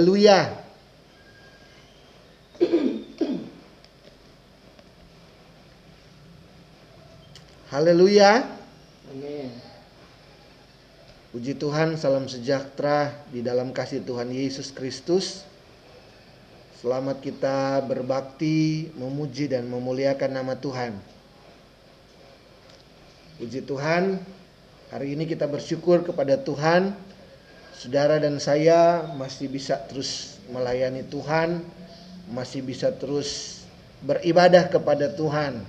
Haleluya. Haleluya. Amin. Puji Tuhan, salam sejahtera di dalam kasih Tuhan Yesus Kristus. Selamat kita berbakti, memuji dan memuliakan nama Tuhan. Puji Tuhan, hari ini kita bersyukur kepada Tuhan. Saudara dan saya masih bisa terus melayani Tuhan, masih bisa terus beribadah kepada Tuhan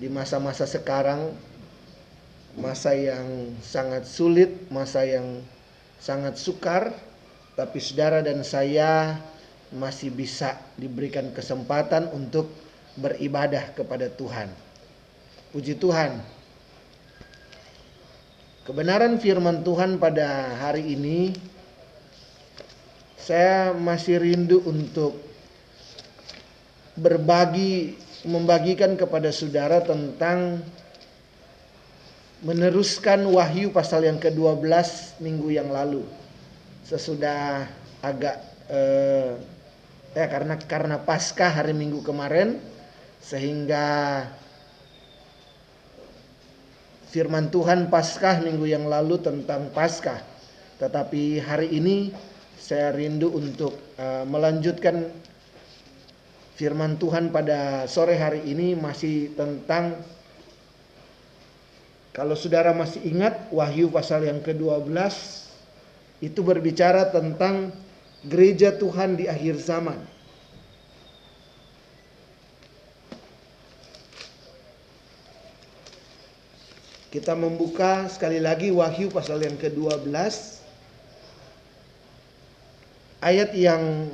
di masa-masa sekarang masa yang sangat sulit, masa yang sangat sukar, tapi saudara dan saya masih bisa diberikan kesempatan untuk beribadah kepada Tuhan. Puji Tuhan. Kebenaran firman Tuhan pada hari ini saya masih rindu untuk berbagi membagikan kepada saudara tentang meneruskan Wahyu pasal yang ke-12 minggu yang lalu. Sesudah agak eh, ya karena karena pasca hari Minggu kemarin sehingga firman Tuhan pasca minggu yang lalu tentang pasca. Tetapi hari ini saya rindu untuk uh, melanjutkan firman Tuhan pada sore hari ini masih tentang kalau saudara masih ingat Wahyu pasal yang ke-12 itu berbicara tentang gereja Tuhan di akhir zaman. Kita membuka sekali lagi Wahyu pasal yang ke-12 ayat yang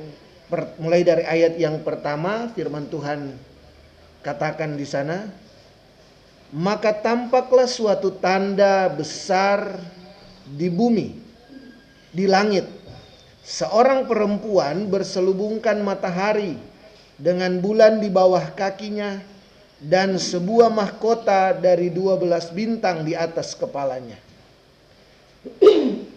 per, mulai dari ayat yang pertama firman Tuhan katakan di sana maka tampaklah suatu tanda besar di bumi di langit. Seorang perempuan berselubungkan matahari dengan bulan di bawah kakinya dan sebuah mahkota dari dua belas bintang di atas kepalanya.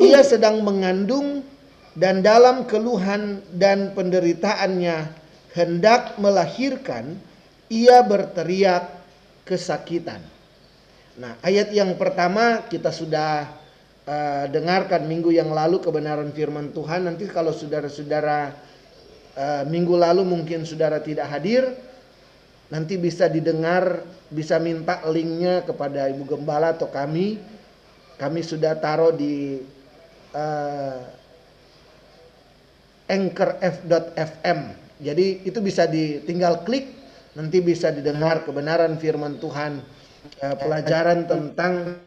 Ia sedang mengandung dan dalam keluhan dan penderitaannya hendak melahirkan, ia berteriak kesakitan. Nah, ayat yang pertama kita sudah uh, dengarkan minggu yang lalu kebenaran firman Tuhan. Nanti kalau saudara-saudara uh, minggu lalu mungkin saudara tidak hadir, nanti bisa didengar, bisa minta linknya kepada Ibu Gembala atau kami. Kami sudah taruh di uh, anchorf.fm. Jadi itu bisa ditinggal klik, nanti bisa didengar kebenaran firman Tuhan, uh, pelajaran tentang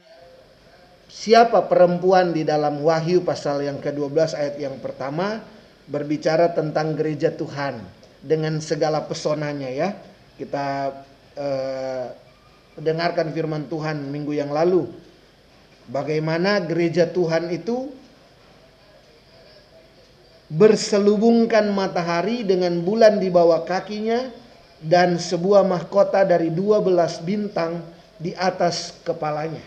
siapa perempuan di dalam Wahyu pasal yang ke-12 ayat yang pertama berbicara tentang gereja Tuhan dengan segala pesonanya ya kita eh, dengarkan firman Tuhan minggu yang lalu. Bagaimana gereja Tuhan itu berselubungkan matahari dengan bulan di bawah kakinya dan sebuah mahkota dari dua belas bintang di atas kepalanya.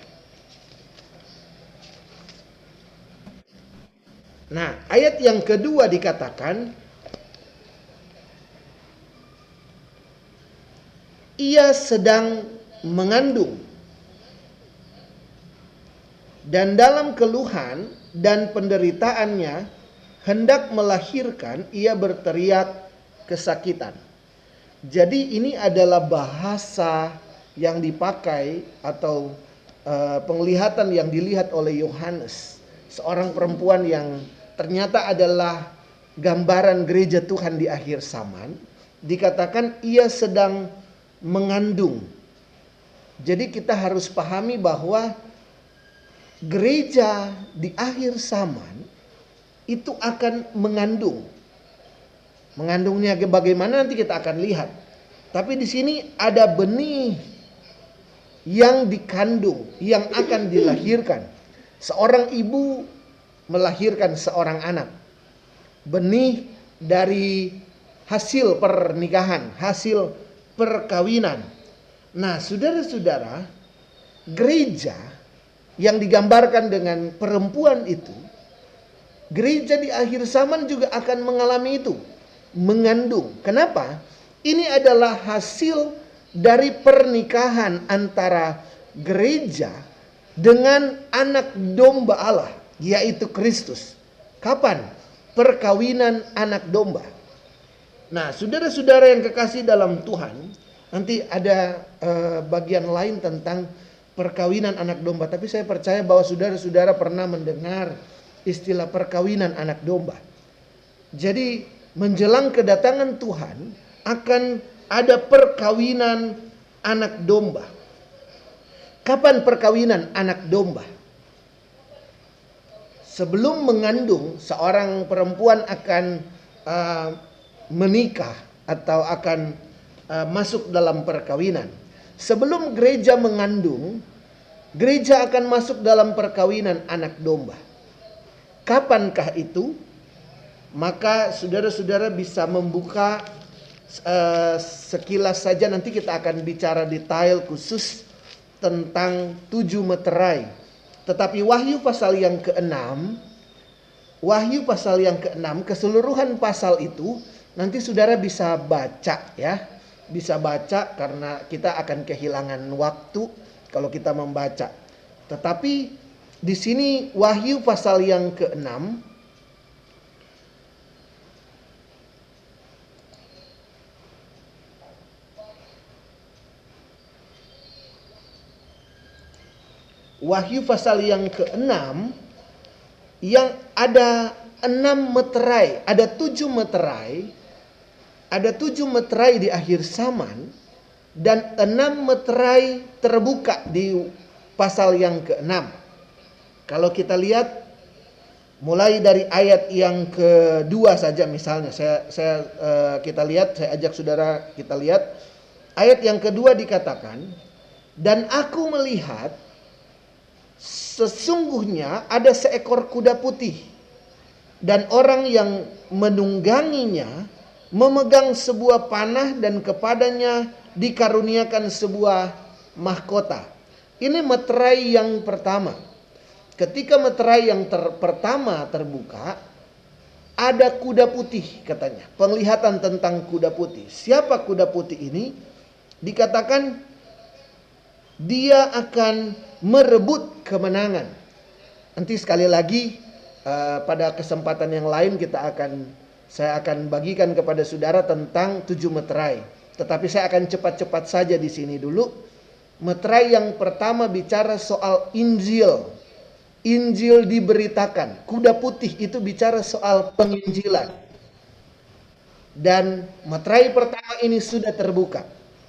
Nah, ayat yang kedua dikatakan ia sedang mengandung. Dan dalam keluhan dan penderitaannya hendak melahirkan, ia berteriak kesakitan. Jadi ini adalah bahasa yang dipakai atau uh, penglihatan yang dilihat oleh Yohanes, seorang perempuan yang ternyata adalah gambaran gereja Tuhan di akhir zaman. Dikatakan ia sedang mengandung. Jadi kita harus pahami bahwa gereja di akhir zaman itu akan mengandung. Mengandungnya bagaimana nanti kita akan lihat. Tapi di sini ada benih yang dikandung, yang akan dilahirkan. Seorang ibu melahirkan seorang anak. Benih dari hasil pernikahan, hasil perkawinan. Nah, saudara-saudara, gereja yang digambarkan dengan perempuan itu Gereja di akhir zaman juga akan mengalami itu, mengandung. Kenapa? Ini adalah hasil dari pernikahan antara gereja dengan anak domba Allah, yaitu Kristus. Kapan? Perkawinan anak domba. Nah, saudara-saudara yang kekasih dalam Tuhan, nanti ada uh, bagian lain tentang perkawinan anak domba. Tapi saya percaya bahwa saudara-saudara pernah mendengar istilah perkawinan anak domba. Jadi menjelang kedatangan Tuhan akan ada perkawinan anak domba. Kapan perkawinan anak domba? Sebelum mengandung, seorang perempuan akan uh, menikah atau akan uh, masuk dalam perkawinan. Sebelum gereja mengandung, gereja akan masuk dalam perkawinan anak domba. Kapankah itu? Maka saudara-saudara bisa membuka uh, sekilas saja nanti kita akan bicara detail khusus tentang tujuh meterai. Tetapi Wahyu pasal yang keenam, Wahyu pasal yang keenam, keseluruhan pasal itu nanti saudara bisa baca ya, bisa baca karena kita akan kehilangan waktu kalau kita membaca. Tetapi di sini Wahyu pasal yang keenam Wahyu pasal yang keenam yang ada enam meterai, ada tujuh meterai, ada tujuh meterai di akhir zaman dan enam meterai terbuka di pasal yang keenam. Kalau kita lihat mulai dari ayat yang kedua saja misalnya saya saya uh, kita lihat saya ajak saudara kita lihat ayat yang kedua dikatakan dan aku melihat sesungguhnya ada seekor kuda putih dan orang yang menungganginya memegang sebuah panah dan kepadanya dikaruniakan sebuah mahkota. Ini meterai yang pertama. Ketika meterai yang ter pertama terbuka, ada kuda putih katanya. Penglihatan tentang kuda putih. Siapa kuda putih ini? Dikatakan dia akan merebut kemenangan. Nanti sekali lagi uh, pada kesempatan yang lain kita akan saya akan bagikan kepada saudara tentang tujuh meterai. Tetapi saya akan cepat-cepat saja di sini dulu. Meterai yang pertama bicara soal Injil Injil diberitakan. Kuda putih itu bicara soal penginjilan. Dan materai pertama ini sudah terbuka.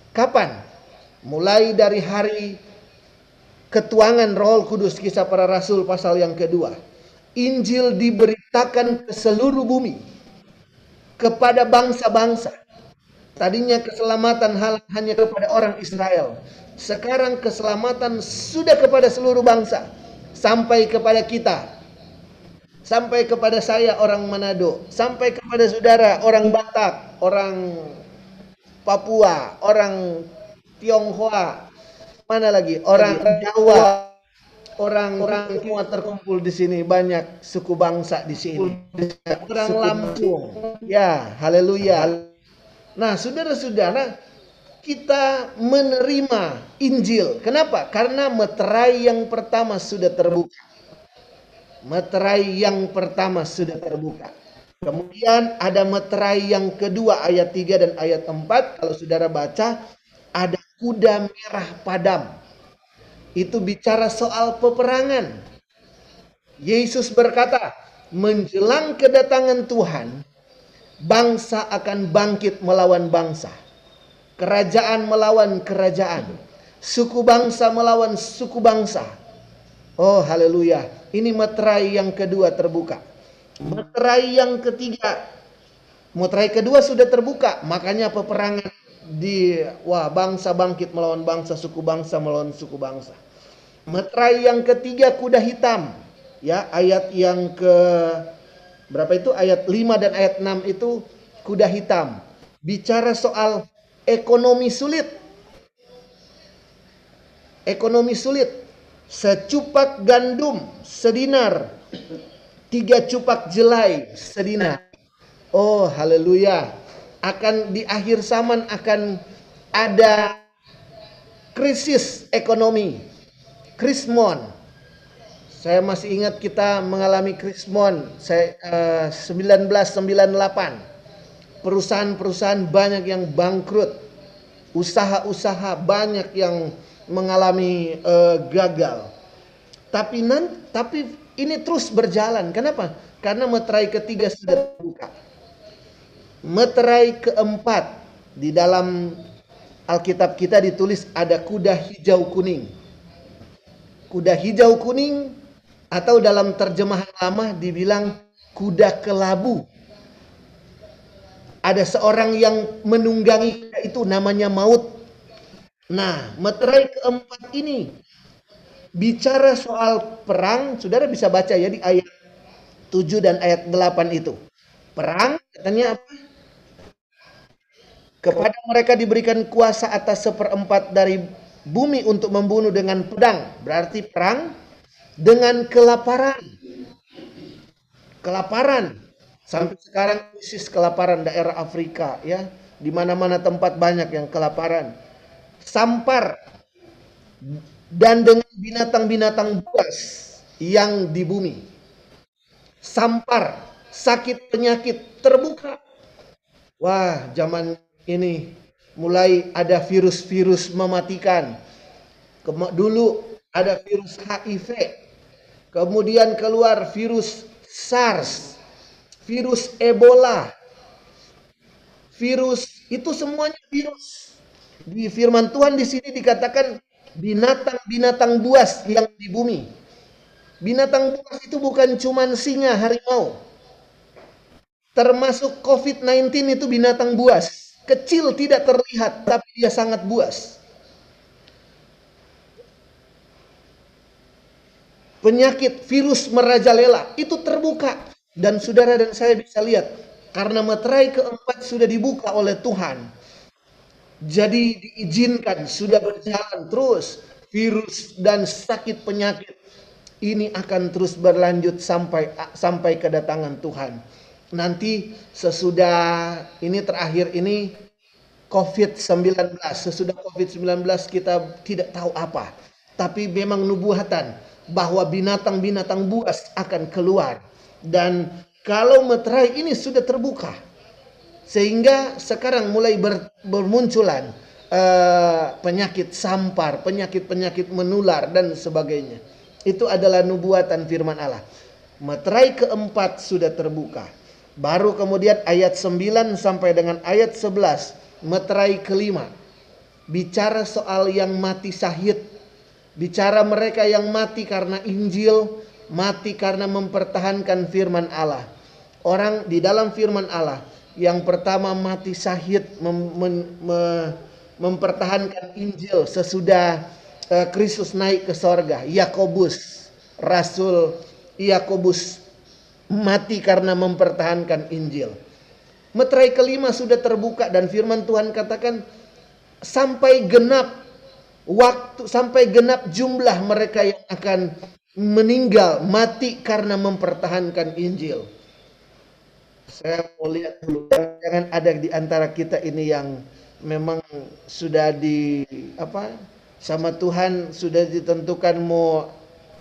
Kapan? Mulai dari hari ketuangan Roh Kudus kisah para rasul pasal yang kedua. Injil diberitakan ke seluruh bumi. Kepada bangsa-bangsa. Tadinya keselamatan hanya kepada orang Israel. Sekarang keselamatan sudah kepada seluruh bangsa. Sampai kepada kita, sampai kepada saya orang Manado, sampai kepada saudara orang Batak, orang Papua, orang Tionghoa, mana lagi? Orang Jawa, orang-orang semua terkumpul di sini banyak suku bangsa di sini, orang Lampung, ya, haleluya. Nah, saudara-saudara, kita menerima Injil. Kenapa? Karena meterai yang pertama sudah terbuka. Meterai yang pertama sudah terbuka. Kemudian ada meterai yang kedua ayat 3 dan ayat 4. Kalau saudara baca, ada kuda merah padam. Itu bicara soal peperangan. Yesus berkata, menjelang kedatangan Tuhan, bangsa akan bangkit melawan bangsa Kerajaan melawan kerajaan. Suku bangsa melawan suku bangsa. Oh haleluya. Ini meterai yang kedua terbuka. Meterai yang ketiga. Meterai kedua sudah terbuka. Makanya peperangan di wah bangsa bangkit melawan bangsa, suku bangsa melawan suku bangsa. Meterai yang ketiga kuda hitam. Ya, ayat yang ke berapa itu? Ayat 5 dan ayat 6 itu kuda hitam. Bicara soal ekonomi sulit. Ekonomi sulit. Secupak gandum sedinar tiga cupak jelai sedina. Oh, haleluya. Akan di akhir zaman akan ada krisis ekonomi. Krismon. Saya masih ingat kita mengalami krismon saya uh, 1998. Perusahaan-perusahaan banyak yang bangkrut. Usaha-usaha banyak yang mengalami uh, gagal. Tapi nan, tapi ini terus berjalan. Kenapa? Karena meterai ketiga sudah terbuka. Meterai keempat di dalam Alkitab kita ditulis ada kuda hijau kuning. Kuda hijau kuning atau dalam terjemahan lama dibilang kuda kelabu. Ada seorang yang menunggangi itu namanya maut. Nah, meterai keempat ini bicara soal perang, saudara bisa baca ya di ayat 7 dan ayat 8 itu. Perang katanya apa? Kepada mereka diberikan kuasa atas seperempat dari bumi untuk membunuh dengan pedang. Berarti perang dengan kelaparan. Kelaparan. Sampai sekarang krisis kelaparan daerah Afrika ya. Di mana-mana tempat banyak yang kelaparan sampar dan dengan binatang-binatang buas yang di bumi. Sampar, sakit penyakit terbuka. Wah, zaman ini mulai ada virus-virus mematikan. Dulu ada virus HIV. Kemudian keluar virus SARS, virus Ebola. Virus itu semuanya virus di firman Tuhan di sini dikatakan binatang-binatang buas yang di bumi. Binatang buas itu bukan cuma singa, harimau. Termasuk COVID-19 itu binatang buas. Kecil tidak terlihat, tapi dia sangat buas. Penyakit virus merajalela itu terbuka. Dan saudara dan saya bisa lihat. Karena materai keempat sudah dibuka oleh Tuhan jadi diizinkan sudah berjalan terus virus dan sakit penyakit ini akan terus berlanjut sampai sampai kedatangan Tuhan. Nanti sesudah ini terakhir ini COVID-19, sesudah COVID-19 kita tidak tahu apa. Tapi memang nubuatan bahwa binatang-binatang buas akan keluar. Dan kalau meterai ini sudah terbuka, sehingga sekarang mulai ber, bermunculan uh, penyakit sampar, penyakit-penyakit menular dan sebagainya. Itu adalah nubuatan firman Allah. Materai keempat sudah terbuka. Baru kemudian ayat 9 sampai dengan ayat 11, meterai kelima. Bicara soal yang mati syahid. Bicara mereka yang mati karena Injil, mati karena mempertahankan firman Allah. Orang di dalam firman Allah yang pertama mati syahid mem, mem, mem, mempertahankan Injil sesudah uh, Kristus naik ke sorga. Yakobus, Rasul Yakobus mati karena mempertahankan Injil. Meterai kelima sudah terbuka dan firman Tuhan katakan sampai genap waktu sampai genap jumlah mereka yang akan meninggal mati karena mempertahankan Injil saya mau lihat dulu jangan ada di antara kita ini yang memang sudah di apa sama Tuhan sudah ditentukan mau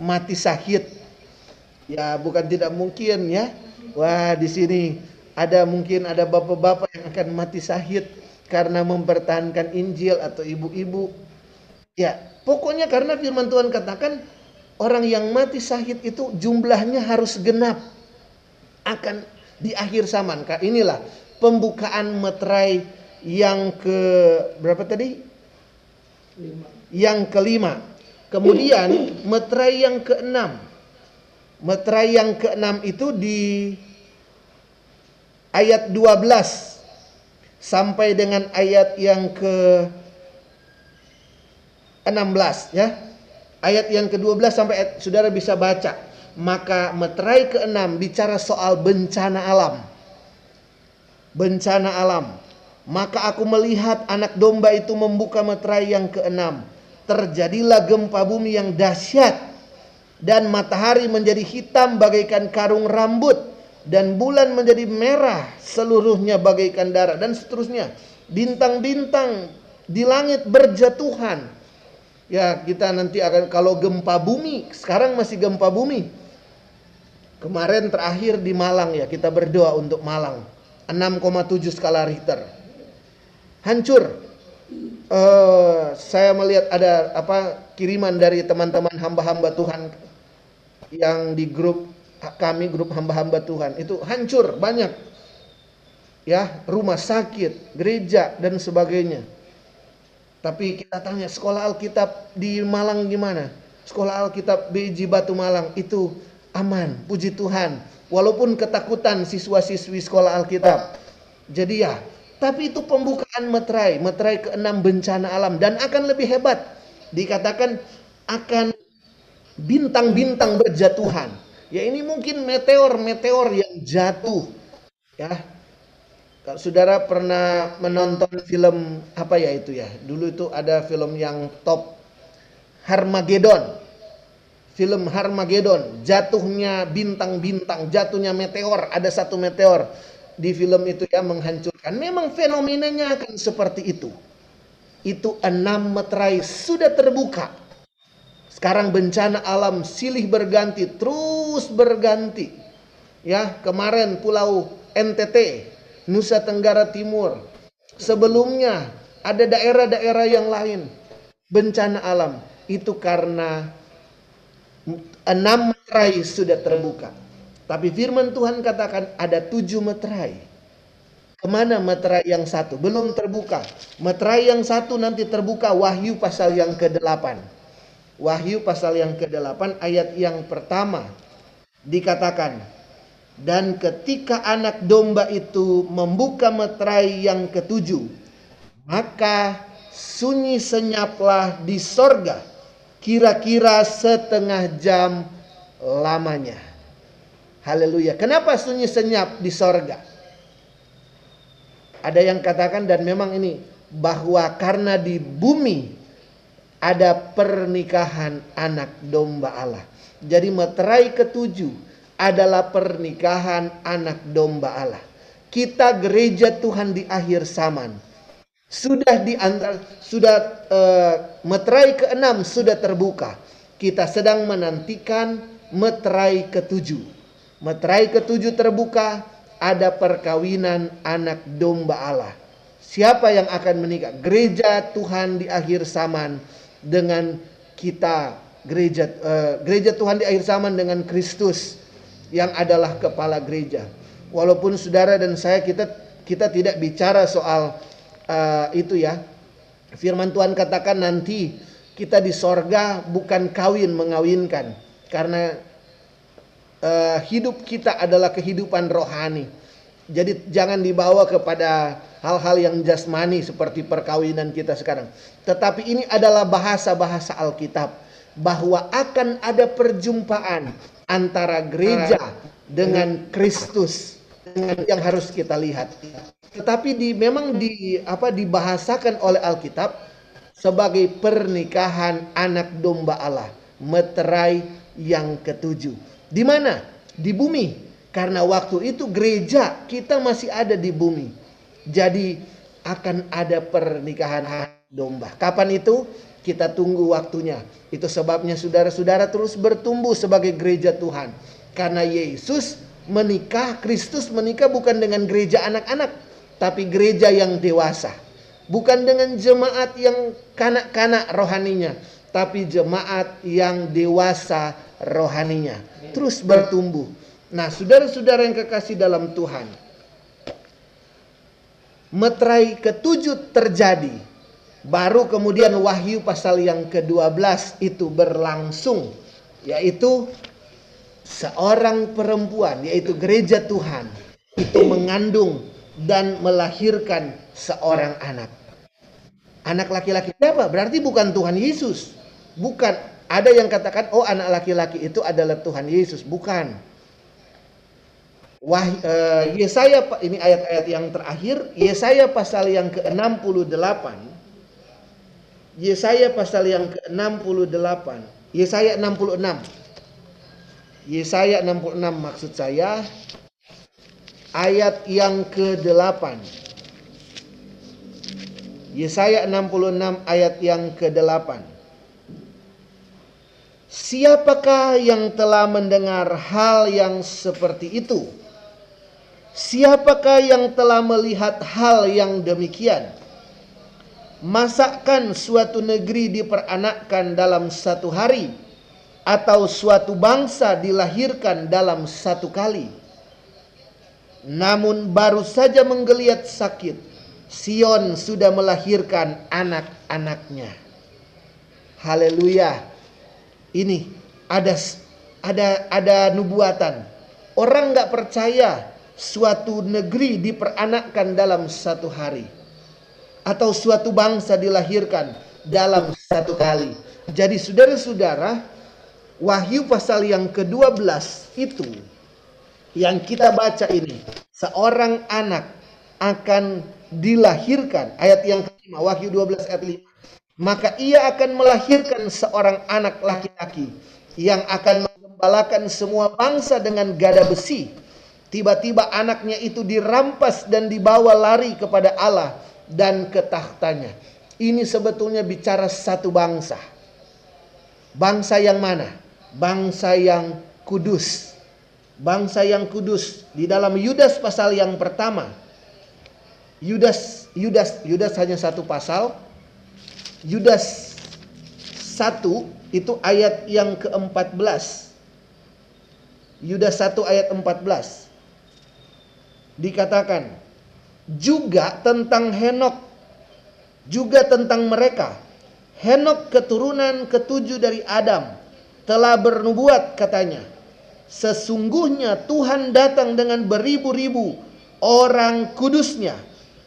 mati sakit ya bukan tidak mungkin ya wah di sini ada mungkin ada bapak-bapak yang akan mati sakit karena mempertahankan Injil atau ibu-ibu ya pokoknya karena firman Tuhan katakan orang yang mati sakit itu jumlahnya harus genap akan di akhir zaman. Inilah pembukaan meterai yang ke berapa tadi? Lima. Yang kelima. Kemudian meterai yang keenam. Meterai yang keenam itu di ayat 12 sampai dengan ayat yang ke 16 ya. Ayat yang ke-12 sampai saudara bisa baca. Maka meterai keenam bicara soal bencana alam. Bencana alam. Maka aku melihat anak domba itu membuka meterai yang keenam. Terjadilah gempa bumi yang dahsyat dan matahari menjadi hitam bagaikan karung rambut. Dan bulan menjadi merah seluruhnya bagaikan darah. Dan seterusnya. Bintang-bintang di langit berjatuhan. Ya kita nanti akan kalau gempa bumi sekarang masih gempa bumi. Kemarin terakhir di Malang ya kita berdoa untuk Malang. 6,7 skala Richter. Hancur. Uh, saya melihat ada apa kiriman dari teman-teman hamba-hamba Tuhan yang di grup kami grup hamba-hamba Tuhan. Itu hancur banyak. Ya rumah sakit gereja dan sebagainya. Tapi kita tanya sekolah Alkitab di Malang gimana? Sekolah Alkitab BJ Batu Malang itu aman puji Tuhan. Walaupun ketakutan siswa-siswi sekolah Alkitab. Jadi ya tapi itu pembukaan meterai meterai keenam bencana alam. Dan akan lebih hebat dikatakan akan bintang-bintang berjatuhan. Ya ini mungkin meteor-meteor yang jatuh. Ya. Kalau saudara pernah menonton film apa ya itu ya? Dulu itu ada film yang top Harmageddon. Film Harmageddon, jatuhnya bintang-bintang, jatuhnya meteor, ada satu meteor di film itu yang menghancurkan. Memang fenomenanya akan seperti itu. Itu enam meterai sudah terbuka sekarang bencana alam silih berganti, terus berganti. Ya, kemarin Pulau NTT, Nusa Tenggara Timur. Sebelumnya ada daerah-daerah yang lain bencana alam. Itu karena enam meterai sudah terbuka. Tapi firman Tuhan katakan ada tujuh meterai. Ke mana meterai yang satu? Belum terbuka. Meterai yang satu nanti terbuka Wahyu pasal yang ke-8. Wahyu pasal yang ke-8 ayat yang pertama dikatakan dan ketika anak domba itu membuka meterai yang ketujuh maka sunyi senyaplah di sorga kira-kira setengah jam lamanya. Haleluya. Kenapa sunyi senyap di sorga? Ada yang katakan dan memang ini bahwa karena di bumi ada pernikahan anak domba Allah. Jadi meterai ketujuh adalah pernikahan anak domba Allah. Kita gereja Tuhan di akhir zaman. Sudah di antara sudah uh, meterai keenam sudah terbuka. Kita sedang menantikan meterai ketujuh. Meterai ketujuh terbuka, ada perkawinan anak domba Allah. Siapa yang akan menikah? Gereja Tuhan di akhir zaman dengan kita gereja uh, gereja Tuhan di akhir zaman dengan Kristus yang adalah kepala gereja. Walaupun saudara dan saya kita kita tidak bicara soal uh, itu ya. Firman Tuhan katakan nanti kita di sorga bukan kawin mengawinkan karena uh, hidup kita adalah kehidupan rohani. Jadi jangan dibawa kepada hal-hal yang jasmani seperti perkawinan kita sekarang. Tetapi ini adalah bahasa-bahasa Alkitab bahwa akan ada perjumpaan antara gereja dengan Kristus dengan yang harus kita lihat. Tetapi di memang di apa dibahasakan oleh Alkitab sebagai pernikahan anak domba Allah, meterai yang ketujuh. Di mana? Di bumi. Karena waktu itu gereja kita masih ada di bumi jadi akan ada pernikahan domba. Kapan itu? Kita tunggu waktunya. Itu sebabnya saudara-saudara terus bertumbuh sebagai gereja Tuhan. Karena Yesus menikah, Kristus menikah bukan dengan gereja anak-anak, tapi gereja yang dewasa. Bukan dengan jemaat yang kanak-kanak rohaninya, tapi jemaat yang dewasa rohaninya. Terus bertumbuh. Nah, saudara-saudara yang kekasih dalam Tuhan, meterai ketujuh terjadi. Baru kemudian wahyu pasal yang ke-12 itu berlangsung. Yaitu seorang perempuan yaitu gereja Tuhan itu mengandung dan melahirkan seorang anak. Anak laki-laki siapa? Berarti bukan Tuhan Yesus. Bukan. Ada yang katakan, oh anak laki-laki itu adalah Tuhan Yesus. Bukan Wah, uh, Yesaya ini ayat-ayat yang terakhir, Yesaya pasal yang ke-68. Yesaya pasal yang ke-68. Yesaya 66. Yesaya 66 maksud saya ayat yang ke-8. Yesaya 66 ayat yang ke-8. Siapakah yang telah mendengar hal yang seperti itu? Siapakah yang telah melihat hal yang demikian? Masakkan suatu negeri diperanakkan dalam satu hari atau suatu bangsa dilahirkan dalam satu kali. Namun baru saja menggeliat sakit, Sion sudah melahirkan anak-anaknya. Haleluya. Ini ada ada ada nubuatan. Orang nggak percaya suatu negeri diperanakkan dalam satu hari atau suatu bangsa dilahirkan dalam satu kali. Jadi saudara-saudara, Wahyu pasal yang ke-12 itu yang kita baca ini, seorang anak akan dilahirkan. Ayat yang kelima, Wahyu 12 ayat 5. Maka ia akan melahirkan seorang anak laki-laki yang akan menggembalakan semua bangsa dengan gada besi Tiba-tiba anaknya itu dirampas dan dibawa lari kepada Allah dan ke tahtanya. Ini sebetulnya bicara satu bangsa. Bangsa yang mana? Bangsa yang kudus. Bangsa yang kudus di dalam Yudas pasal yang pertama. Yudas Yudas Yudas hanya satu pasal. Yudas satu itu ayat yang ke-14. Yudas 1 ayat 14 dikatakan juga tentang Henok juga tentang mereka. Henok keturunan ketujuh dari Adam telah bernubuat katanya. Sesungguhnya Tuhan datang dengan beribu-ribu orang kudusnya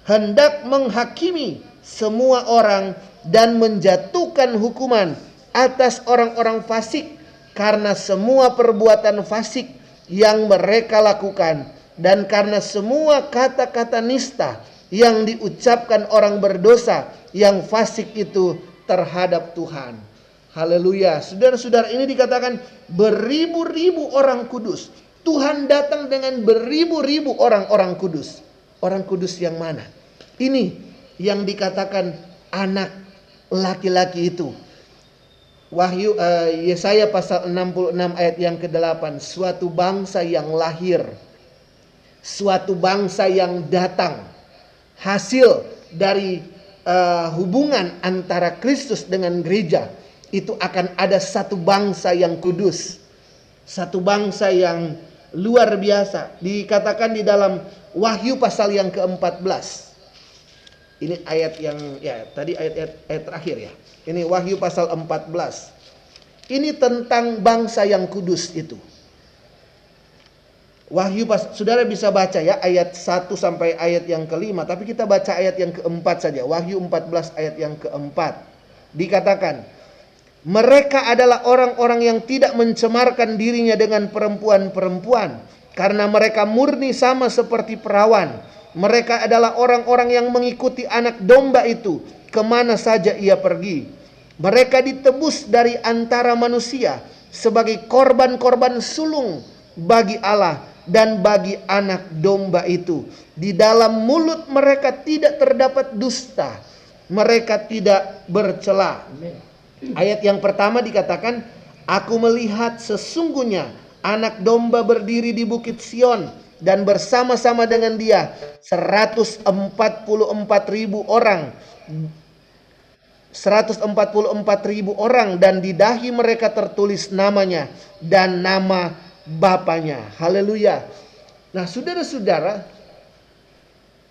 hendak menghakimi semua orang dan menjatuhkan hukuman atas orang-orang fasik karena semua perbuatan fasik yang mereka lakukan dan karena semua kata-kata nista yang diucapkan orang berdosa yang fasik itu terhadap Tuhan. Haleluya. Saudara-saudara ini dikatakan beribu-ribu orang kudus. Tuhan datang dengan beribu-ribu orang-orang kudus. Orang kudus yang mana? Ini yang dikatakan anak laki-laki itu. Wahyu uh, Yesaya pasal 66 ayat yang ke-8, suatu bangsa yang lahir suatu bangsa yang datang. Hasil dari uh, hubungan antara Kristus dengan gereja itu akan ada satu bangsa yang kudus. Satu bangsa yang luar biasa. Dikatakan di dalam Wahyu pasal yang ke-14 ini ayat yang ya tadi ayat, ayat ayat terakhir ya. Ini Wahyu pasal 14 ini tentang bangsa yang kudus itu Wahyu pas, saudara bisa baca ya ayat 1 sampai ayat yang kelima. Tapi kita baca ayat yang keempat saja. Wahyu 14 ayat yang keempat. Dikatakan, mereka adalah orang-orang yang tidak mencemarkan dirinya dengan perempuan-perempuan. Karena mereka murni sama seperti perawan. Mereka adalah orang-orang yang mengikuti anak domba itu ke mana saja ia pergi. Mereka ditebus dari antara manusia sebagai korban-korban sulung bagi Allah dan bagi anak domba itu. Di dalam mulut mereka tidak terdapat dusta. Mereka tidak bercela. Ayat yang pertama dikatakan, Aku melihat sesungguhnya anak domba berdiri di bukit Sion dan bersama-sama dengan dia 144 ribu orang 144 ribu orang dan di dahi mereka tertulis namanya dan nama Bapaknya. Haleluya. Nah, saudara-saudara,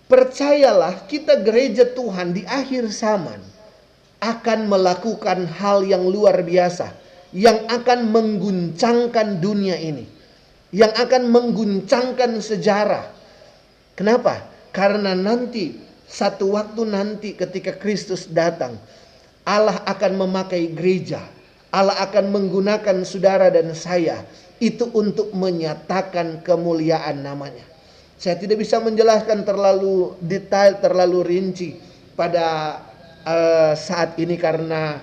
percayalah kita gereja Tuhan di akhir zaman akan melakukan hal yang luar biasa yang akan mengguncangkan dunia ini. Yang akan mengguncangkan sejarah. Kenapa? Karena nanti satu waktu nanti ketika Kristus datang, Allah akan memakai gereja. Allah akan menggunakan saudara dan saya itu untuk menyatakan kemuliaan namanya. Saya tidak bisa menjelaskan terlalu detail, terlalu rinci pada uh, saat ini karena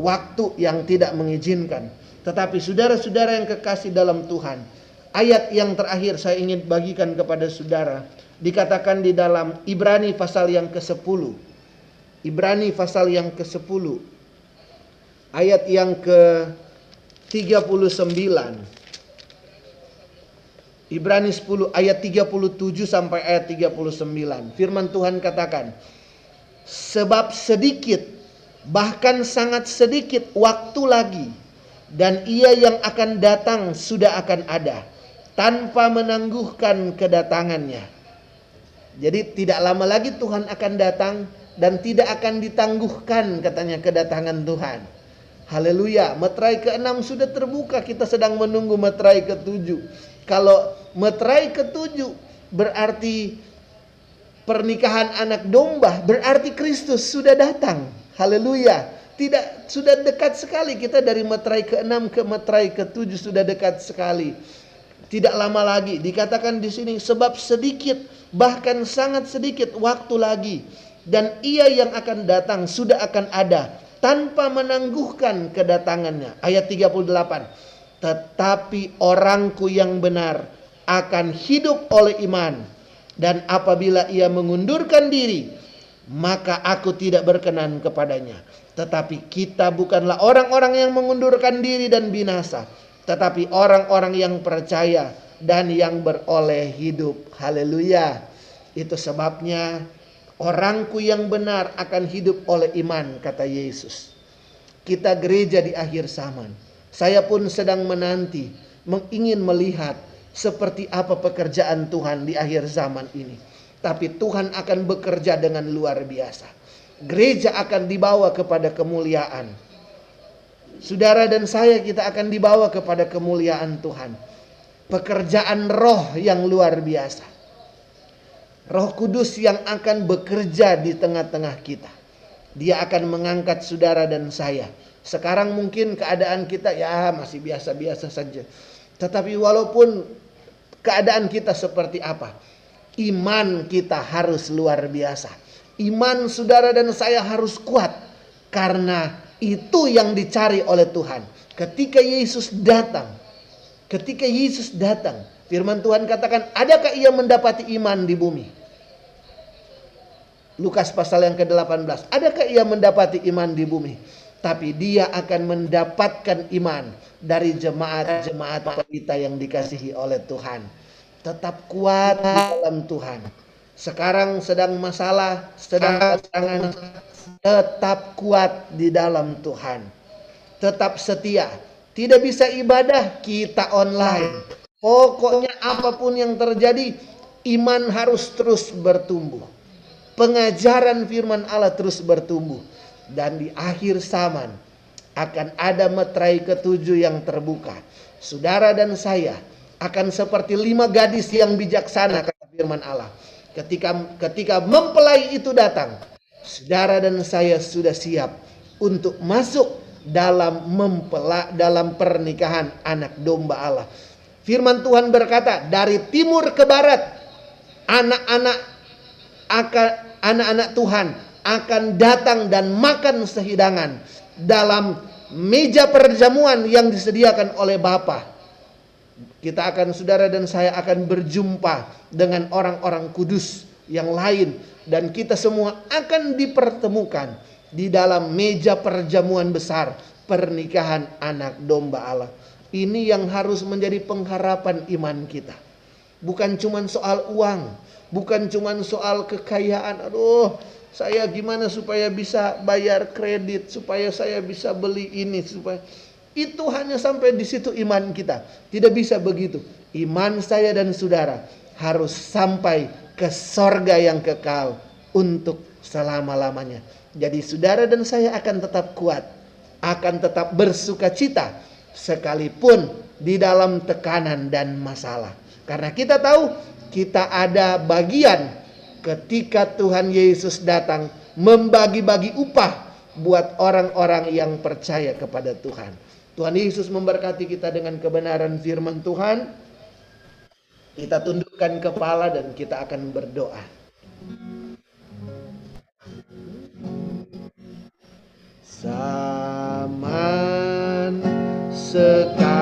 waktu yang tidak mengizinkan. Tetapi saudara-saudara yang kekasih dalam Tuhan, ayat yang terakhir saya ingin bagikan kepada saudara dikatakan di dalam Ibrani pasal yang ke-10. Ibrani pasal yang ke-10 ayat yang ke-39. Ibrani 10 ayat 37 sampai ayat 39. Firman Tuhan katakan, sebab sedikit bahkan sangat sedikit waktu lagi dan ia yang akan datang sudah akan ada tanpa menangguhkan kedatangannya. Jadi tidak lama lagi Tuhan akan datang dan tidak akan ditangguhkan katanya kedatangan Tuhan. Haleluya, meterai ke-6 sudah terbuka, kita sedang menunggu meterai ke-7. Kalau meterai ke-7 berarti pernikahan anak domba, berarti Kristus sudah datang. Haleluya. Tidak sudah dekat sekali kita dari meterai ke-6 ke meterai ke-7 sudah dekat sekali. Tidak lama lagi dikatakan di sini sebab sedikit bahkan sangat sedikit waktu lagi dan ia yang akan datang sudah akan ada tanpa menangguhkan kedatangannya. Ayat 38. Tetapi orangku yang benar akan hidup oleh iman dan apabila ia mengundurkan diri maka aku tidak berkenan kepadanya. Tetapi kita bukanlah orang-orang yang mengundurkan diri dan binasa, tetapi orang-orang yang percaya dan yang beroleh hidup. Haleluya. Itu sebabnya orangku yang benar akan hidup oleh iman, kata Yesus. Kita gereja di akhir zaman. Saya pun sedang menanti, ingin melihat seperti apa pekerjaan Tuhan di akhir zaman ini. Tapi Tuhan akan bekerja dengan luar biasa gereja akan dibawa kepada kemuliaan. Saudara dan saya kita akan dibawa kepada kemuliaan Tuhan. Pekerjaan roh yang luar biasa. Roh Kudus yang akan bekerja di tengah-tengah kita. Dia akan mengangkat saudara dan saya. Sekarang mungkin keadaan kita ya masih biasa-biasa saja. Tetapi walaupun keadaan kita seperti apa, iman kita harus luar biasa Iman saudara dan saya harus kuat karena itu yang dicari oleh Tuhan. Ketika Yesus datang, ketika Yesus datang, firman Tuhan katakan, adakah ia mendapati iman di bumi? Lukas pasal yang ke-18. Adakah ia mendapati iman di bumi? Tapi dia akan mendapatkan iman dari jemaat-jemaat kita yang dikasihi oleh Tuhan. Tetap kuat di dalam Tuhan sekarang sedang masalah, sedang tantangan, tetap kuat di dalam Tuhan. Tetap setia. Tidak bisa ibadah, kita online. Pokoknya apa pun yang terjadi, iman harus terus bertumbuh. Pengajaran firman Allah terus bertumbuh. Dan di akhir zaman akan ada meterai ketujuh yang terbuka. Saudara dan saya akan seperti lima gadis yang bijaksana kata firman Allah Ketika ketika mempelai itu datang, saudara dan saya sudah siap untuk masuk dalam mempela dalam pernikahan anak domba Allah. Firman Tuhan berkata, dari timur ke barat anak-anak akan anak-anak Tuhan akan datang dan makan sehidangan dalam meja perjamuan yang disediakan oleh Bapa kita akan saudara dan saya akan berjumpa dengan orang-orang kudus yang lain dan kita semua akan dipertemukan di dalam meja perjamuan besar pernikahan anak domba Allah. Ini yang harus menjadi pengharapan iman kita. Bukan cuma soal uang, bukan cuma soal kekayaan. Aduh, saya gimana supaya bisa bayar kredit, supaya saya bisa beli ini, supaya itu hanya sampai di situ iman kita. Tidak bisa begitu. Iman saya dan saudara harus sampai ke sorga yang kekal untuk selama-lamanya. Jadi saudara dan saya akan tetap kuat. Akan tetap bersuka cita. Sekalipun di dalam tekanan dan masalah. Karena kita tahu kita ada bagian ketika Tuhan Yesus datang membagi-bagi upah buat orang-orang yang percaya kepada Tuhan. Tuhan Yesus memberkati kita dengan kebenaran firman Tuhan. Kita tundukkan kepala dan kita akan berdoa. Zaman The.